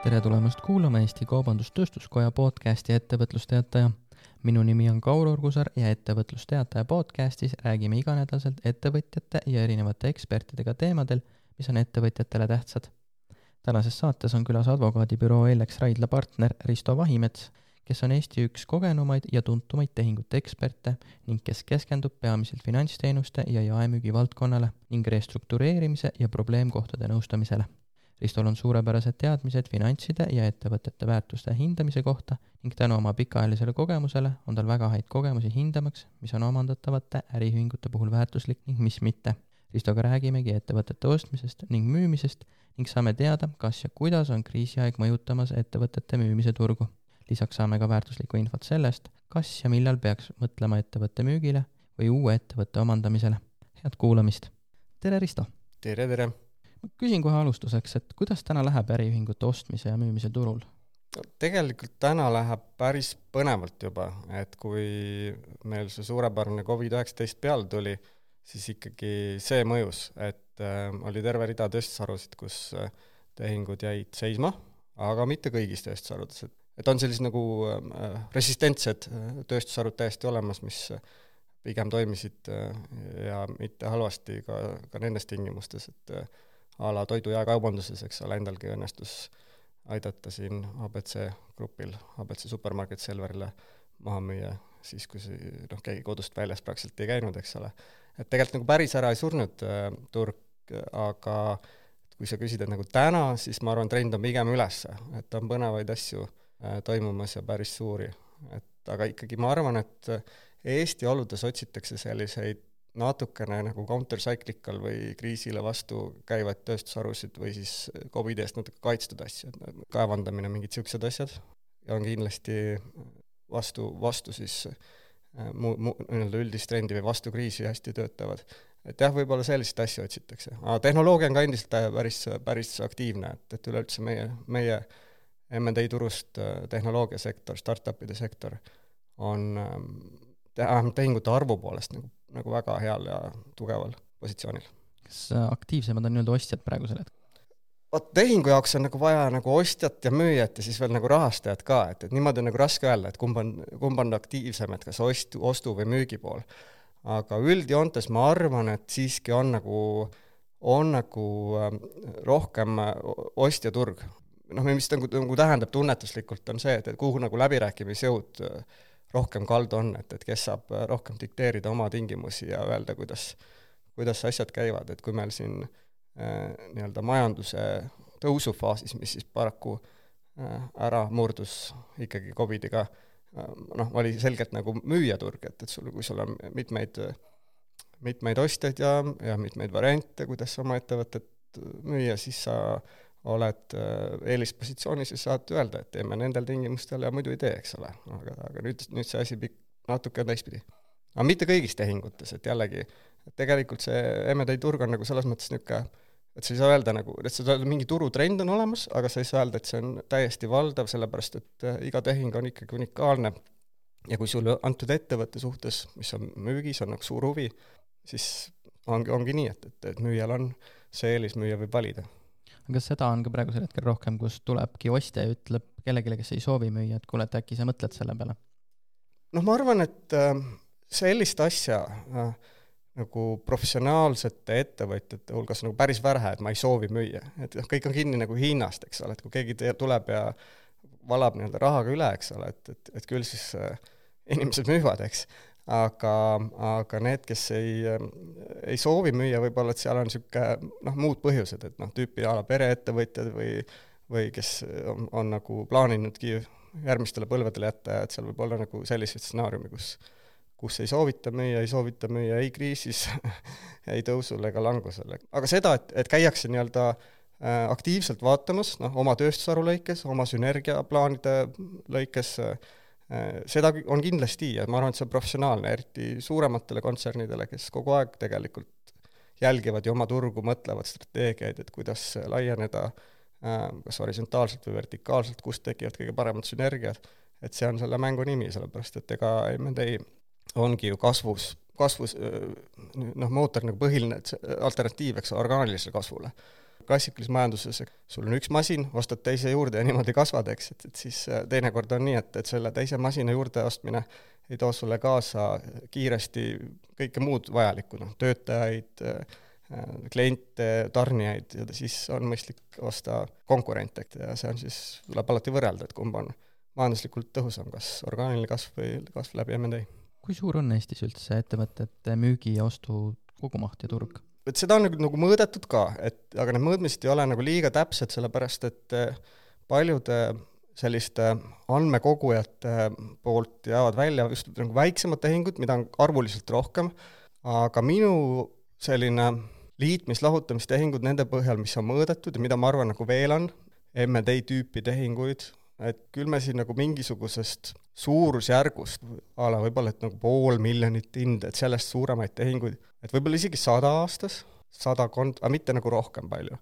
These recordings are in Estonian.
tere tulemast kuulama Eesti Kaubandus-Tööstuskoja podcasti Ettevõtlusteataja. minu nimi on Kaur Urgusaar ja Ettevõtlusteataja podcastis räägime iganädalaselt ettevõtjate ja erinevate ekspertidega teemadel, mis on ettevõtjatele tähtsad. tänases saates on külas advokaadibüroo Ellex Raidla partner Risto Vahimets, kes on Eesti üks kogenumaid ja tuntumaid tehingute eksperte ning kes keskendub peamiselt finantsteenuste ja jaemüügi valdkonnale ning restruktureerimise ja probleemkohtade nõustamisele Ristol on suurepärased teadmised finantside ja ettevõtete väärtuste hindamise kohta ning tänu oma pikaajalisele kogemusele on tal väga häid kogemusi hindamaks, mis on omandatavate äriühingute puhul väärtuslik ning mis mitte. Ristoga räägimegi ettevõtete ostmisest ning müümisest ning saame teada, kas ja kuidas on kriisiaeg mõjutamas ettevõtete müümise turgu. lisaks saame ka väärtuslikku infot sellest, kas ja millal peaks mõtlema ettevõtte müügile või uue ettevõtte omandamisele. head kuulamist! tere, Risto! tere, tere! Ma küsin kohe alustuseks, et kuidas täna läheb äriühingute ostmise ja müümise turul? tegelikult täna läheb päris põnevalt juba, et kui meil see suurepärane Covid-19 peale tuli, siis ikkagi see mõjus, et äh, oli terve rida tööstusharusid, kus äh, tehingud jäid seisma, aga mitte kõigis tööstusharudes, et et on sellised nagu äh, resistentsed äh, tööstusharud täiesti olemas, mis pigem toimisid äh, ja mitte halvasti ka, ka nendes tingimustes, et äh, a la toidu jaekaubanduses, eks ole, endalgi õnnestus aidata siin abc grupil, abc supermarket Selverile maha müüa, siis kui see noh, keegi kodust väljas praktiliselt ei käinud, eks ole. et tegelikult nagu päris ära ei surnud äh, turg, aga kui sa küsid, et nagu täna, siis ma arvan, trend on pigem üles, et on põnevaid asju äh, toimumas ja päris suuri. et aga ikkagi ma arvan, et Eesti oludes otsitakse selliseid natukene nagu counter-cyclical või kriisile vastu käivaid tööstusharusid või siis Covidi eest natuke kaitstud asju, et kaevandamine, mingid niisugused asjad, ja on kindlasti vastu, vastu siis äh, mu-, mu-, nii-öelda üldist trendi või vastu kriisi hästi töötavad. et jah, võib-olla selliseid asju otsitakse. aga tehnoloogia on ka endiselt äh, päris, päris aktiivne, et, et üleüldse meie, meie M&A turust äh, tehnoloogiasektor, startup'ide sektor on vähemalt tehingute arvu poolest nagu nagu väga heal ja tugeval positsioonil. kas äh, aktiivsemad on nii-öelda ostjad praegusel hetkel? vot tehingu jaoks on nagu vaja nagu ostjat ja müüjat ja siis veel nagu rahastajat ka, et, et niimoodi on nagu raske öelda, et kumb on, kumb on aktiivsem, et kas ostu, ostu või müügi pool. aga üldjoontes ma arvan, et siiski on nagu, on nagu ähm, rohkem äh, ostjaturg. noh, mis ta nagu, nagu tähendab tunnetuslikult, on see, et, et kuhu nagu läbirääkimisjõud äh, rohkem kaldu on, et, et kes saab äh, rohkem dikteerida oma tingimusi ja öelda, kuidas, kuidas asjad käivad, et kui meil siin äh, nii-öelda majanduse tõusufaasis, mis siis paraku äh, ära murdus ikkagi Covidiga äh,, noh, oli selgelt nagu müüjaturg, et, et sul, kui sul on mitmeid, mitmeid ostjaid ja, ja mitmeid variante, kuidas oma ettevõtet müüa, siis sa oled äh, eelispositsioonis ja saad öelda, et teeme nendel tingimustel ja muidu ei tee, eks ole. aga, aga nüüd, nüüd see asi pik-, natuke on teistpidi. aga mitte kõigis tehingutes, et jällegi, tegelikult see M&A turg on nagu selles mõttes niisugune, et sa ei saa öelda nagu, et sa, mingi turutrend on olemas, aga sa ei saa öelda, et see on täiesti valdav, sellepärast et äh, iga tehing on ikkagi unikaalne ja kui sul antud ettevõtte suhtes, mis on müügis, on nagu suur huvi, siis ongi, ongi nii, et, et, et müüjal on see eelis, müüja võib valida kas seda on ka praegusel hetkel rohkem, kus tulebki ostja ja ütleb kellelegi, kes ei soovi müüa, et kuule, et äkki sa mõtled selle peale? noh, ma arvan, et äh, sellist asja äh, nagu professionaalsete ettevõtjate hulgas nagu päris vähe, et ma ei soovi müüa, et noh, kõik on kinni nagu hinnast, eks ole, et kui keegi tuleb ja valab nii-öelda rahaga üle, eks ole, et, et, et küll siis äh, inimesed müüvad, eks aga, aga need, kes ei, ei soovi müüa, võib-olla et seal on niisugune noh, muud põhjused, et noh, tüüpi a la pereettevõtjad või või kes on, on nagu plaaninudki järgmistele põlvedele jätta, et seal võib olla nagu selliseid stsenaariume, kus kus ei soovita müüa, ei soovita müüa ei kriisis ei tõusul ega langusel. aga seda, et, et käiakse nii-öelda äh, aktiivselt vaatamas, noh, oma tööstusharu lõikes, oma sünergiaplaanide lõikes äh,, seda on kindlasti ja ma arvan, et see on professionaalne, eriti suurematele kontsernidele, kes kogu aeg tegelikult jälgivad ju oma turgu, mõtlevad strateegiaid, et kuidas laieneda äh, kas horisontaalselt või vertikaalselt, kust tekivad kõige paremad sünergiad, et see on selle mängu nimi, sellepärast et ega M&A ongi ju kasvus, kasvus noh, mootor nagu põhiline alternatiiv, eks, orgaanilisele kasvule. Klassikalises majanduses sul on üks masin, ostad teise juurde ja niimoodi kasvad, eks, et, et siis äh, teinekord on nii, et, et selle teise masina juurde ostmine ei too sulle kaasa kiiresti kõike muud vajalikku, noh, töötajaid, kliente, tarnijaid ja siis on mõistlik osta konkurente ja see on siis, tuleb alati võrrelda, et kumb on majanduslikult tõhusam, kas orgaaniline kasv või kasv läbi M&A. kui suur on Eestis üldse ettevõtete müügi ja ostu kogumaht ja turg? Et seda on nagu, nagu mõõdetud ka, et aga need mõõtmised ei ole nagu liiga täpsed, sellepärast et eh, paljude selliste andmekogujate poolt jäävad välja just nagu väiksemad tehingud, mida on arvuliselt rohkem, aga minu selline liitmis-lahutamistehingud nende põhjal, mis on mõõdetud ja mida ma arvan, nagu veel on, M&A tüüpi tehinguid, et küll me siin nagu mingisugusest suurusjärgust, a la võib-olla et nagu pool miljonit hind, et sellest suuremaid tehinguid, et võib-olla isegi sada aastas, sadakond, aga mitte nagu rohkem palju.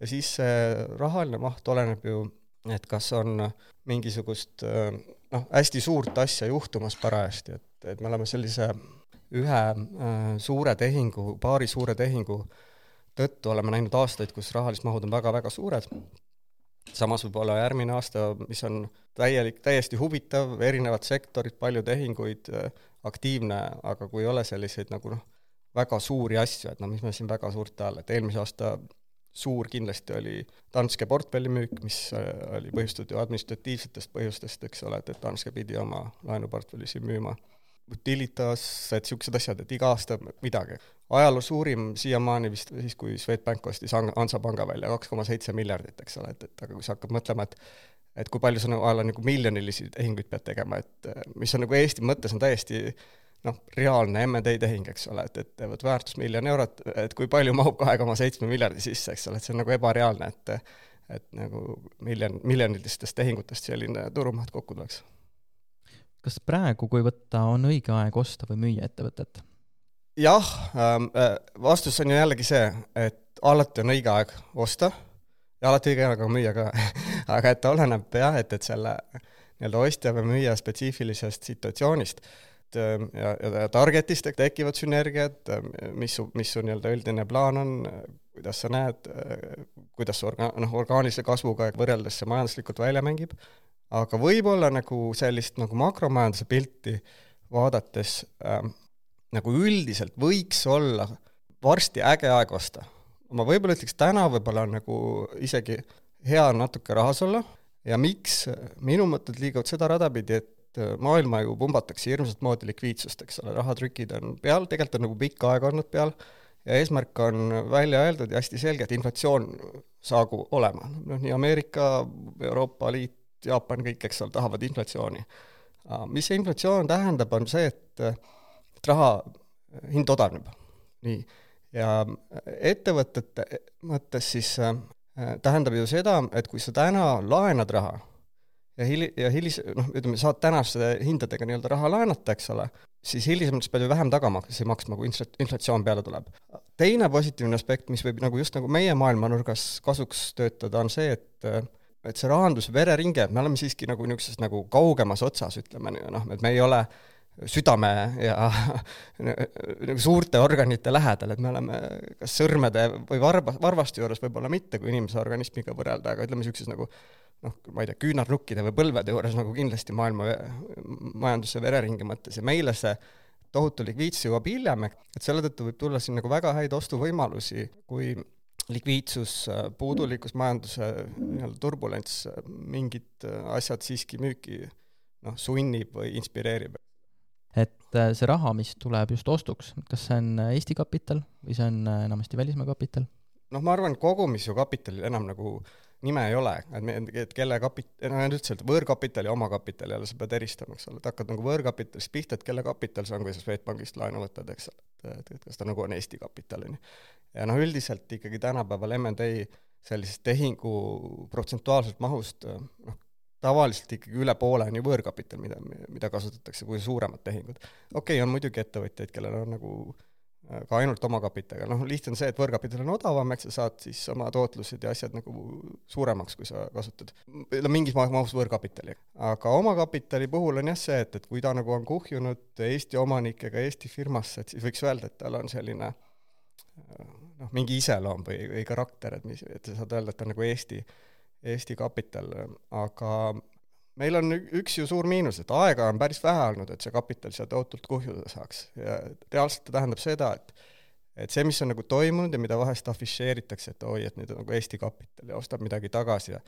ja siis see rahaline maht oleneb ju, et kas on mingisugust noh, hästi suurt asja juhtumas parajasti, et, et me oleme sellise ühe äh, suure tehingu, paari suure tehingu tõttu oleme näinud aastaid, kus rahalised mahud on väga-väga suured samas võib-olla järgmine aasta, mis on täielik, täiesti huvitav, erinevad sektorid, palju tehinguid, aktiivne, aga kui ei ole selliseid nagu noh, väga suuri asju, et no mis me siin väga suurt ajal, et eelmise aasta suur kindlasti oli Danske portfellimüük, mis oli põhjustatud ju administratiivsetest põhjustest, eks ole, et, et Danske pidi oma laenuportfelli siin müüma Utilitas, et niisugused asjad, et iga aasta midagi. ajaloo suurim siiamaani vist siis, kui Swedbank ostis Hansapanga välja, kaks koma seitse miljardit, eks ole, et, et aga kui sa hakkad mõtlema, et et kui palju sa nagu a la nagu miljonilisi tehinguid pead tegema, et mis on nagu Eesti mõttes on täiesti noh, reaalne M&A tehing, eks ole, et ettevõtte väärtus miljon eurot, et kui palju mahub kahe koma seitsme miljardi sisse, eks ole, et see on nagu ebareaalne, et et nagu miljon, miljonilistest tehingutest selline turumaht kokku tuleks kas praegu, kui võtta, on õige aeg osta või müüa ettevõtet? jah ähm,, äh, vastus on ju jällegi see, et alati on õige aeg osta. Ja alati õige aeg on müüa ka. Aga et oleneb jah, et, et selle nii-öelda ostja või müüja spetsiifilisest situatsioonist. Ähm, ja, ja target'ist tekivad sünergiad, ähm, mis su, mis su nii-öelda üldine plaan on, kuidas sa näed, äh, kuidas see orga-, noh, orgaanilise kasvuga võrreldes see majanduslikult välja mängib, aga võib-olla nagu sellist nagu makromajanduse pilti vaadates äh, nagu üldiselt võiks olla varsti äge aeg osta. ma võib-olla ütleks, täna võib-olla on nagu isegi hea natuke rahas olla ja miks, minu mõtted liiguvad seda rada pidi, et äh, maailma ju pumbatakse hirmsat moodi likviidsust, eks ole, rahatrükid on peal, tegelikult on nagu pikka aega olnud peal, ja eesmärk on välja öeldud ja hästi selge, et inflatsioon saagu olema. noh, nii Ameerika, Euroopa Liit, Jaapan, kõik, eks ole, tahavad inflatsiooni. mis see inflatsioon tähendab, on see, et, raha hind odavneb. nii, ja ettevõtete mõttes siis äh, tähendab ju seda, et kui sa täna laenad raha ja hili-, ja hilis-, noh, ütleme, saad tänaste hindadega nii-öelda raha laenata, eks ole, siis hilisemalt sa pead ju vähem tagamakse maksma, kui inflatsioon peale tuleb. teine positiivne aspekt, mis võib nagu just nagu meie maailmanurgas kasuks töötada, on see, et et see rahandus, vereringe, me oleme siiski nagu niisuguses nagu kaugemas otsas, ütleme noh, et me ei ole südame ja nagu suurte organite lähedal, et me oleme kas sõrmede või varba, varvaste juures võib-olla mitte, kui inimese organismiga võrrelda, aga ütleme, niisuguses nagu noh, ma ei tea, küünarnukkide või põlvede juures nagu kindlasti maailma majanduse vereringe mõttes. Ja meile see tohutu likviidsus jõuab hiljem, et selle tõttu võib tulla siin nagu väga häid ostuvõimalusi, kui likviidsus, puudulikkus, majanduse nii-öelda turbulents, mingid asjad siiski müüki noh, sunnib või inspireerib. et äh, see raha, mis tuleb just ostuks, kas see on Eesti kapital või see on äh, enamasti välismaa kapital? noh, ma arvan, kogumis ju kapitalil enam nagu nime ei ole, et me, et kelle kapit-, no üldse, et võõrkapital ja omakapital jälle sa pead eristama, eks ole, et hakkad nagu võõrkapitalist pihta, et kelle kapital see on, kui sa Swedbankist laenu võtad, eks ole, et, et kas ta nagu on Eesti kapital, on ju ja noh, üldiselt ikkagi tänapäeval M&A sellisest tehingu protsentuaalselt mahust noh, tavaliselt ikkagi üle poole on ju võõrkapital, mida, mida kasutatakse kui suuremad tehingud. okei okay,, on muidugi ettevõtjaid, kellel on nagu äh, ka ainult omakapitaliga, noh lihtne on see, et võõrkapital on odavam, eks sa saad siis oma tootlused ja asjad nagu suuremaks, kui sa kasutad no mingis mahus võõrkapitali. aga omakapitali puhul on jah see, et, et kui ta nagu on kuhjunud Eesti omanikega Eesti firmasse, et siis võiks öelda, et tal on selline noh, mingi iseloom või, või karakter, et mis, et sa saad öelda, et ta on nagu Eesti, Eesti kapital, aga meil on üks ju suur miinus, et aega on päris vähe olnud, et see kapital sealt tohutult kuhjuda saaks. Ja reaalselt tähendab seda, et et see, mis on nagu toimunud ja mida vahest afišeeritakse, et oi, et nüüd on nagu Eesti kapital ja ostab midagi tagasi ja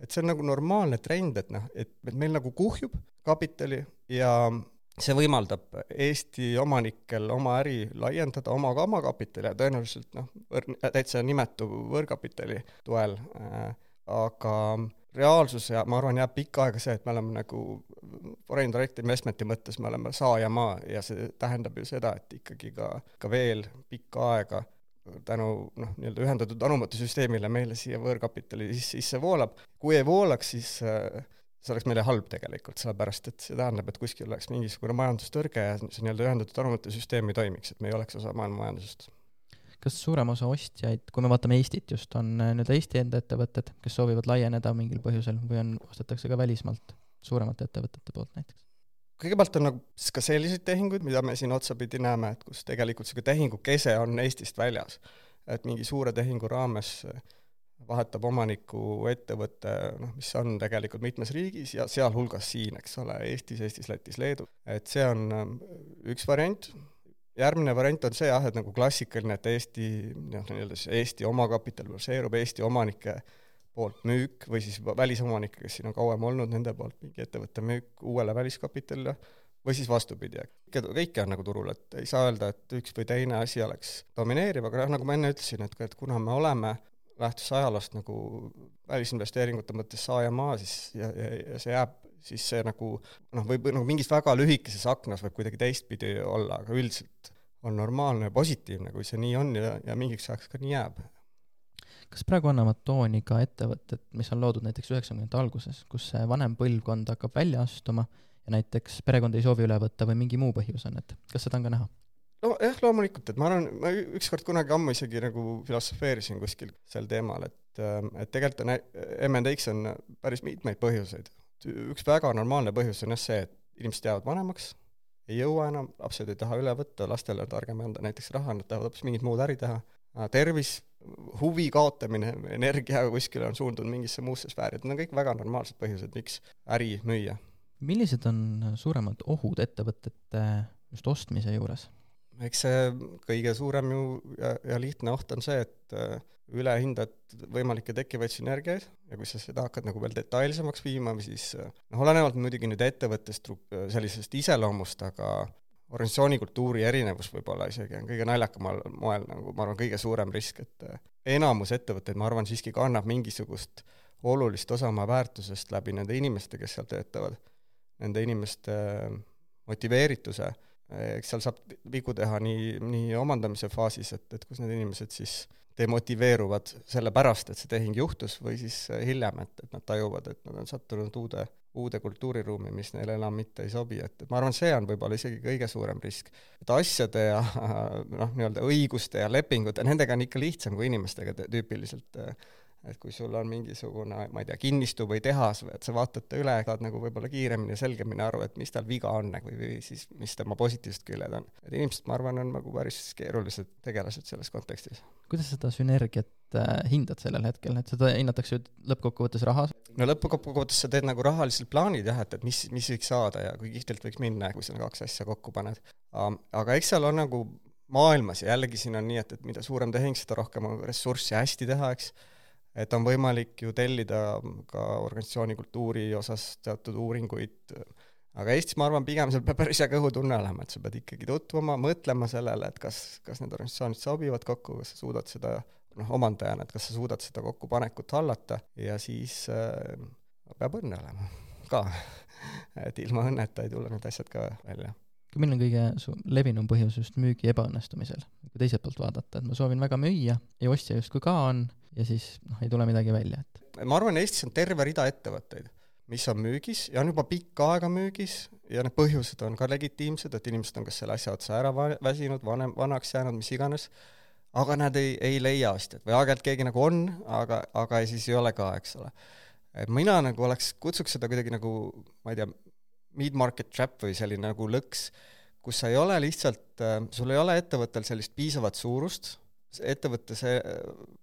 et see on nagu normaalne trend, et noh, et, et meil nagu kuhjub kapitali ja see võimaldab Eesti omanikel oma äri laiendada oma kamakapitali ja tõenäoliselt noh, täitsa nimetu võõrkapitali toel äh,, aga reaalsus ja ma arvan, jääb pikka aega see, et me oleme nagu foreign direct investment'i mõttes me oleme saajamaa ja see tähendab ju seda, et ikkagi ka, ka veel pikka aega tänu noh, nii-öelda ühendatud anumõttesüsteemile meile siia võõrkapitali sisse, sisse voolab. kui ei voolaks, siis äh, see oleks meile halb tegelikult, sellepärast et see tähendab, et kuskil oleks mingisugune majandustõrge ja see nii-öelda ühendatud anumõttesüsteem ei toimiks, et me ei oleks osa maailma majandusest kas suurem osa ostjaid, kui me vaatame Eestit just, on äh, nii-öelda Eesti enda ettevõtted, kes soovivad laieneda mingil põhjusel või on, ostetakse ka välismaalt suuremate ettevõtete poolt näiteks? kõigepealt on nagu siis ka selliseid tehinguid, mida me siin otsapidi näeme, et kus tegelikult niisugune tehingu kese on Eestist väljas. et mingi suure tehingu raames vahetab omanikku ettevõte, noh, mis on tegelikult mitmes riigis ja sealhulgas siin, eks ole, Eestis, Eestis, Lätis, Leedu. et see on ähm, üks variant, järgmine variant on see jah, et nagu klassikaline, et Eesti, noh, nii-öelda siis Eesti omakapital baseerub Eesti omanike poolt müük või siis välisomanike, kes siin on kauem olnud, nende poolt mingi ettevõtte müük uuele väliskapitalile, või siis vastupidi, kõike, kõike on nagu turul, et ei saa öelda, et üks või teine asi oleks domineeriv, aga noh, nagu ma enne ütlesin, et, et kuna me oleme lähtudes ajaloost nagu välisinvesteeringute mõttes saajamaa, siis ja, ja, ja see jääb siis see nagu noh, võib nagu mingis väga lühikeses aknas võib kuidagi teistpidi olla, aga üldiselt on normaalne ja positiivne, kui see nii on ja, ja mingiks ajaks ka nii jääb. kas praegu annavad tooni ka ettevõtted, mis on loodud näiteks üheksakümnendate alguses, kus see vanem põlvkond hakkab välja astuma ja näiteks perekond ei soovi üle võtta või mingi muu põhjus on, et kas seda on ka näha? No jah, loomulikult, et ma arvan, ma ükskord kunagi ammu isegi nagu filosofeerisin kuskil sel teemal, et, et tegelikult on M&X on päris mitmeid põhjuseid üks väga normaalne põhjus on jah see, et inimesed jäävad vanemaks, ei jõua enam, lapsed ei taha üle võtta, lastele on targem anda näiteks raha, nad tahavad hoopis mingit muud äri teha, tervis, huvi kaotamine, energia kuskile on suundunud mingisse muusse sfääri, et need on kõik väga normaalsed põhjused, miks äri müüa. millised on suuremad ohud ettevõtete just ostmise juures? Eks see kõige suurem ju ja, ja lihtne oht on see, et äh, üle hindad võimalikke tekkivaid sünergiaid ja kui sa seda hakkad nagu veel detailsemaks viima, siis äh, noh, olenevalt muidugi nüüd ettevõtte stru-, sellisest iseloomust, aga organisatsiooni kultuuri erinevus võib-olla isegi on kõige naljakamal moel nagu ma arvan, kõige suurem risk, et äh, enamus ettevõtteid, ma arvan, siiski kannab mingisugust olulist osa oma väärtusest läbi nende inimeste, kes seal töötavad, nende inimeste motiveerituse eks seal saab vigu teha nii, nii omandamise faasis, et, et kus need inimesed siis demotiveeruvad sellepärast, et see tehing juhtus, või siis hiljem, et, et nad tajuvad, et nad on sattunud uude, uude kultuuriruumi, mis neile enam mitte ei sobi, et, et ma arvan, see on võib-olla isegi kõige suurem risk. et asjade ja noh, nii-öelda õiguste ja lepingute, nendega on ikka lihtsam kui inimestega tüüpiliselt et kui sul on mingisugune, ma ei tea, kinnistu või tehas, et sa vaatad ta üle, saad nagu võib-olla kiiremini ja selgemini aru, et mis tal viga on nagu või siis mis tema positiivsed küljed on. et inimesed, ma arvan, on nagu päris keerulised tegelased selles kontekstis. kuidas seda sünergiat äh, hindad sellel hetkel, et seda hinnatakse ju lõppkokkuvõttes rahas? no lõppkokkuvõttes sa teed nagu rahalised plaanid jah, et, et mis, mis võiks saada ja kui kihvtilt võiks minna, kui sa kaks asja kokku paned. aga eks seal on nagu maailmas ja jällegi siin on nii, et, et mida suurem tehing, seda rohkem on ressurssi hästi teha, eks et on võimalik ju tellida ka organisatsiooni kultuuri osas teatud uuringuid, aga Eestis ma arvan, pigem sul peab päris hea kõhutunne olema, et sa pead ikkagi tutvuma, mõtlema sellele, et kas, kas need organisatsioonid sobivad kokku, kas sa suudad seda noh, omandajana, et kas sa suudad seda kokkupanekut hallata ja siis äh, peab õnne olema ka. Et ilma õnneta ei tule need asjad ka välja milline on kõige levinum põhjus just müügi ebaõnnestumisel, kui teiselt poolt vaadata, et ma soovin väga müüa ja ostja justkui ka on, ja siis noh, ei tule midagi välja, et ma arvan, Eestis on terve rida ettevõtteid, mis on müügis ja on juba pikka aega müügis ja need põhjused on ka legitiimsed, et inimesed on kas selle asja otsa ära väsinud, vanem, vanaks jäänud, mis iganes, aga nad ei, ei leia ostjat või aeg-ajalt keegi nagu on, aga, aga siis ei ole ka, eks ole. et mina nagu oleks, kutsuks seda kuidagi nagu, ma ei tea, mid-market trap või selline nagu lõks, kus sa ei ole lihtsalt, sul ei ole ettevõttel sellist piisavat suurust. Ettevõtte see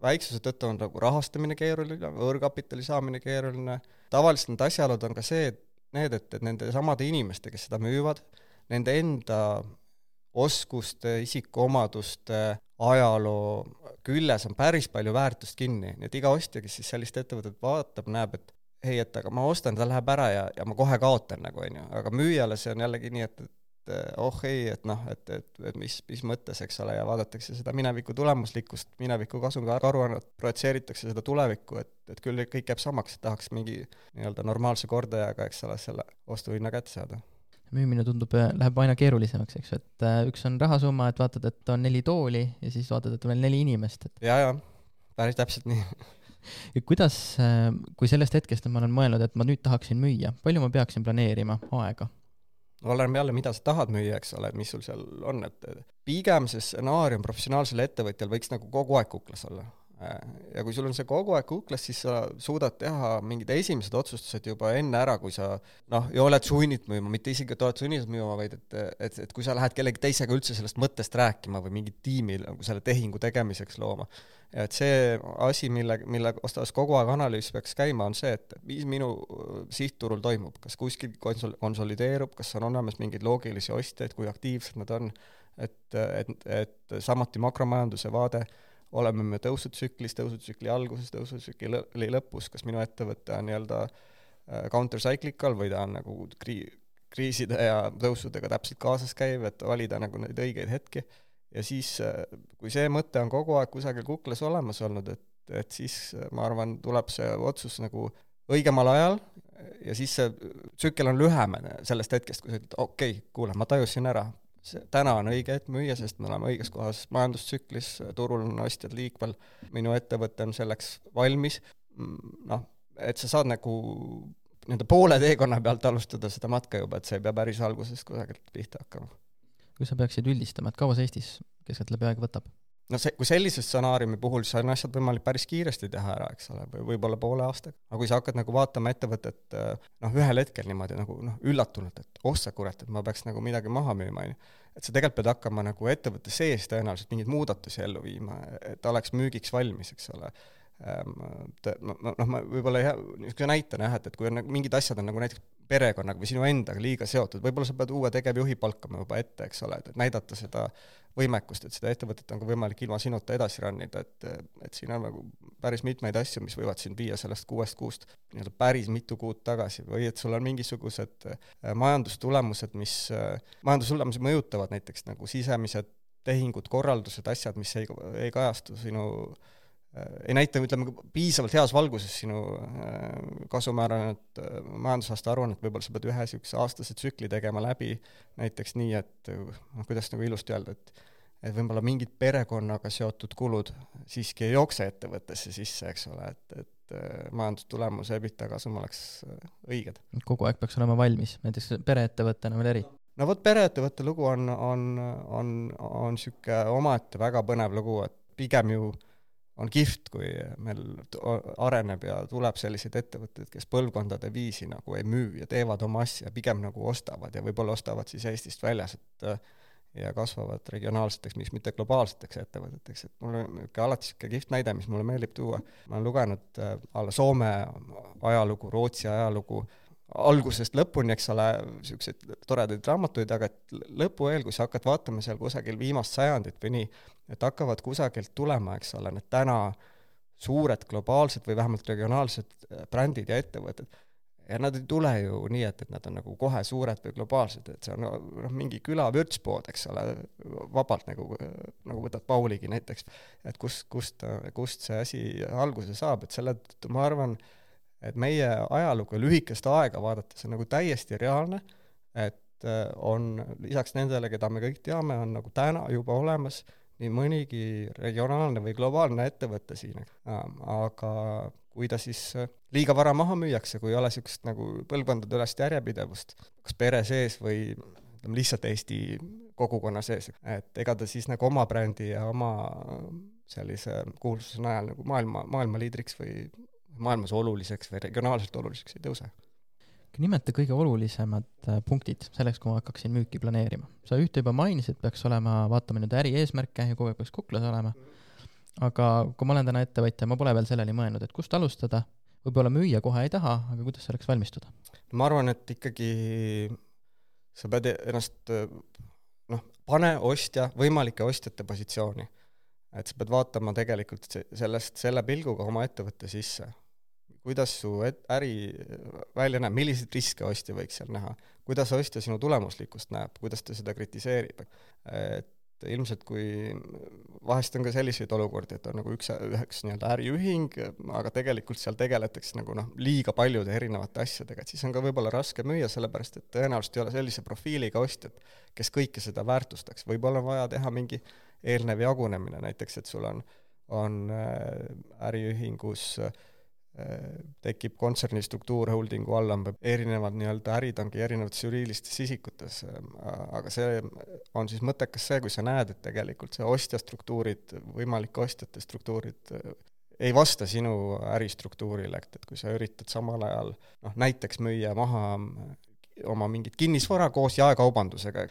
väiksuse tõttu on nagu rahastamine keeruline, võõrkapitali saamine keeruline, tavaliselt need asjaolud on ka see, et need, et, et nende samade inimeste, kes seda müüvad, nende enda oskuste, isikuomaduste, ajaloo küljes on päris palju väärtust kinni, nii et iga ostja, kes siis sellist ettevõtet vaatab, näeb, et ei, et aga ma ostan, ta läheb ära ja, ja ma kohe kaotan nagu, on ju, aga müüjale see on jällegi nii, et, et oh ei, et noh, et, et, et mis, mis mõttes, eks ole, ja vaadatakse seda mineviku tulemuslikkust, mineviku kasumiaruannet, projitseeritakse seda tulevikku, et, et küll kõik jääb samaks, et tahaks mingi nii-öelda normaalse kordajaga, eks ole, selle ostuhinna kätte saada. müümine tundub, läheb aina keerulisemaks, eks ju, et äh, üks on rahasumma, et vaatad, et on neli tooli ja siis vaatad, et on veel neli inimest, et ja, ja päris täpselt nii ja kuidas, äh, kui sellest hetkest ma olen mõelnud, et ma nüüd tahaksin müüa, palju ma peaksin planeerima aega? oleneb jälle, mida sa tahad müüa, eks ole, mis sul seal on, et pigem see stsenaarium professionaalsel ettevõtjal võiks nagu kogu aeg kuklas olla ja kui sul on see kogu aeg kuklas, siis sa suudad teha mingid esimesed otsustused juba enne ära, kui sa noh, ja oled sunnitud müüma, mitte isegi, et oled sunnitud müüma, vaid et, et, et kui sa lähed kellegi teisega üldse sellest mõttest rääkima või mingit tiimi nagu selle tehingu tegemiseks looma, et see asi, mille, mille osas kogu aeg analüüs peaks käima, on see, et mis minu sihtturul toimub, kas kuskil konsol-, konsolideerub, kas on olemas mingeid loogilisi ostjaid, kui aktiivsed nad on, et, et, et samuti makromajanduse vaade oleme me tõusutsüklis, tõusutsükli alguses, tõusutsükli lõpus, kas minu ettevõte on nii-öelda äh, counter-cyclical või ta on nagu krii-, kriiside ja tõusudega täpselt kaasas käiv, et valida nagu neid õigeid hetki, ja siis, äh, kui see mõte on kogu aeg kusagil kuklas olemas olnud, et, et siis äh, ma arvan, tuleb see otsus nagu õigemal ajal ja siis see tsükkel on lühem sellest hetkest, kui sa ütled, okei okay,, kuule, ma tajusin ära, see, täna on õige hetk müüa, sest me oleme õiges kohas majandustsüklis, turul on ostjad liikvel, minu ettevõte on selleks valmis, noh, et sa saad nagu nii-öelda poole teekonna pealt alustada seda matka juba, et sa ei pea päris alguses kusagilt pihta hakkama. kui sa peaksid üldistama, et kaua see Eestis keskeltläbi aega võtab? No see, kui sellise stsenaariumi puhul, siis on asjad võimalik päris kiiresti teha ära, eks ole, või võib-olla poole aastaga. aga kui sa hakkad nagu vaatama ettevõtet noh, ühel hetkel niimoodi nagu noh, üllatunult, et oh sa kurat, et ma peaks nagu midagi maha müüma, on ju, et sa tegelikult pead hakkama nagu ettevõtte sees tõenäoliselt mingeid muudatusi ellu viima, et oleks müügiks valmis, eks ole noh, ma võib-olla jah, niisuguse näitena jah, et, et kui on nagu mingid asjad on nagu näiteks perekonnaga või sinu endaga liiga seotud, võib-olla sa pead uue tegevjuhi palkama juba ette, eks ole, et näidata seda võimekust, et seda ettevõtet on ka võimalik ilma sinuta edasi run ida, et, et siin on nagu päris mitmeid asju, mis võivad sind viia sellest kuuest kuust nii-öelda päris mitu kuud tagasi või et sul on mingisugused äh, majandustulemused, mis, äh, majandustulemusi mõjutavad näiteks nagu sisemised tehingud, korraldused, asjad, mis ei, ei kajastu sinu äh, ei näita, ütleme, piisavalt heas valguses sinu äh, kasumääranenud äh, majandusaasta aruannet, võib-olla sa pead ühe niisuguse aastase tsükli tegema läbi, näiteks nii, et noh, kuidas nagu ilusti öelda, et et võib-olla mingid perekonnaga seotud kulud siiski ei jookse ettevõttesse sisse, eks ole, et, et majandustulemus, EBITDA kasum oleks õiged. kogu aeg peaks olema valmis, näiteks pereettevõttena veel eriti? no vot, pereettevõtte lugu on, on, on, on niisugune omaette väga põnev lugu, et pigem ju äh, on kihvt, kui meil areneb ja tuleb selliseid ettevõtteid, kes põlvkondade viisi nagu ei müü ja teevad oma asja, pigem nagu ostavad ja võib-olla ostavad siis Eestist väljas, et ja kasvavad regionaalseteks, miks mitte globaalseteks ettevõteteks, et mul on niisugune alati niisugune kihvt näide, mis mulle meeldib tuua, ma olen lugenud äh, alla Soome ajalugu, Rootsi ajalugu, algusest lõpuni, eks ole, niisuguseid toredaid raamatuid, aga et lõpu eel, kui sa hakkad vaatama seal kusagil viimast sajandit või nii, et hakkavad kusagilt tulema, eks ole, need täna suured globaalsed või vähemalt regionaalsed äh, brändid ja ettevõtted, ja nad ei tule ju nii, et, et nad on nagu kohe suured või globaalsed, et see on noh, mingi küla vürtspood, eks ole, vabalt nagu, nagu võtad Pauligi näiteks, et kus, kust, kust see asi alguse saab, et selle tõttu ma arvan, et meie ajalugu lühikest aega vaadates on nagu täiesti reaalne, et äh, on lisaks nendele, keda me kõik teame, on nagu täna juba olemas nii mõnigi regionaalne või globaalne ettevõte siin, aga kui ta siis äh, liiga vara maha müüakse, kui ei ole niisugust nagu põlvkondadeülest järjepidevust, kas pere sees või ütleme lihtsalt Eesti kogukonna sees, et ega ta siis nagu oma brändi ja oma sellise kuulsuse najal nagu maailma, maailmaliidriks või maailmas oluliseks või regionaalselt oluliseks ei tõuse nimeta kõige olulisemad äh, punktid selleks, kui ma hakkaksin müüki planeerima. sa ühte juba mainisid, peaks olema, vaatame nüüd äri eesmärke ja kogu aeg peaks kuklas olema, aga kui ma olen täna ettevõtja, ma pole veel selleni mõelnud, et kust alustada, võib-olla müüa kohe ei taha, aga kuidas selleks valmistuda? ma arvan, et ikkagi sa pead ennast noh, pane ostja, võimalike ostjate positsiooni. et sa pead vaatama tegelikult sellest, selle pilguga oma ettevõtte sisse. Kuidas su äri välja näeb, milliseid riske ostja võiks seal näha, kuidas ostja sinu tulemuslikkust näeb, kuidas ta seda kritiseerib, et ilmselt kui vahest on ka selliseid olukordi, et on nagu üks, üheks nii-öelda äriühing, aga tegelikult seal tegeletakse nagu noh, liiga paljude erinevate asjadega, et siis on ka võib-olla raske müüa, sellepärast et tõenäoliselt ei ole sellise profiiliga ostjat, kes kõike seda väärtustaks, võib-olla on vaja teha mingi eelnev jagunemine, näiteks et sul on, on äh, äriühingus äh, tekib kontserni struktuur holdingu all, on erinevad nii-öelda ärid ongi erinevates juriidilistes isikutes, aga see on siis mõttekas see, kui sa näed, et tegelikult see ostja struktuurid, võimalike ostjate struktuurid ei vasta sinu äristruktuurile, et, et kui sa üritad samal ajal noh, näiteks müüa maha oma mingit kinnisvara koos jaekaubandusega,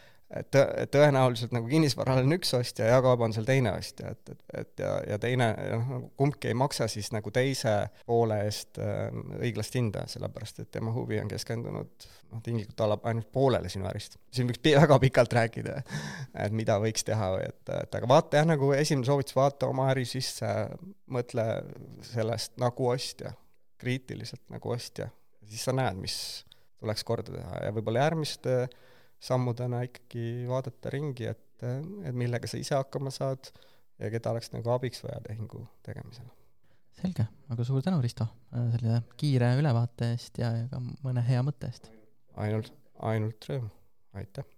tõ-, tõenäoliselt nagu kinnisvaral on üks ostja ja jaekaubandusel teine ostja, et, et, et ja, ja teine, noh, nagu kumbki ei maksa siis nagu teise poole eest äh, õiglast hinda, sellepärast et tema huvi on keskendunud noh, tinglikult alla ainult poolele sinu ärist. siin võiks väga pikalt rääkida, et mida võiks teha või et, et aga vaata jah, nagu esimene soovitus, vaata oma äri sisse, mõtle sellest nagu ostja, kriitiliselt nagu ostja, siis sa näed, mis tuleks korda teha ja võib-olla järgmiste sammudena ikkagi vaadata ringi, et, et millega sa ise hakkama saad ja keda oleks nagu abiks vaja tehingu tegemisel. selge, aga suur tänu, Risto, selle kiire ülevaate eest ja, ka mõne hea mõtte eest! ainult, ainult rõõm, aitäh!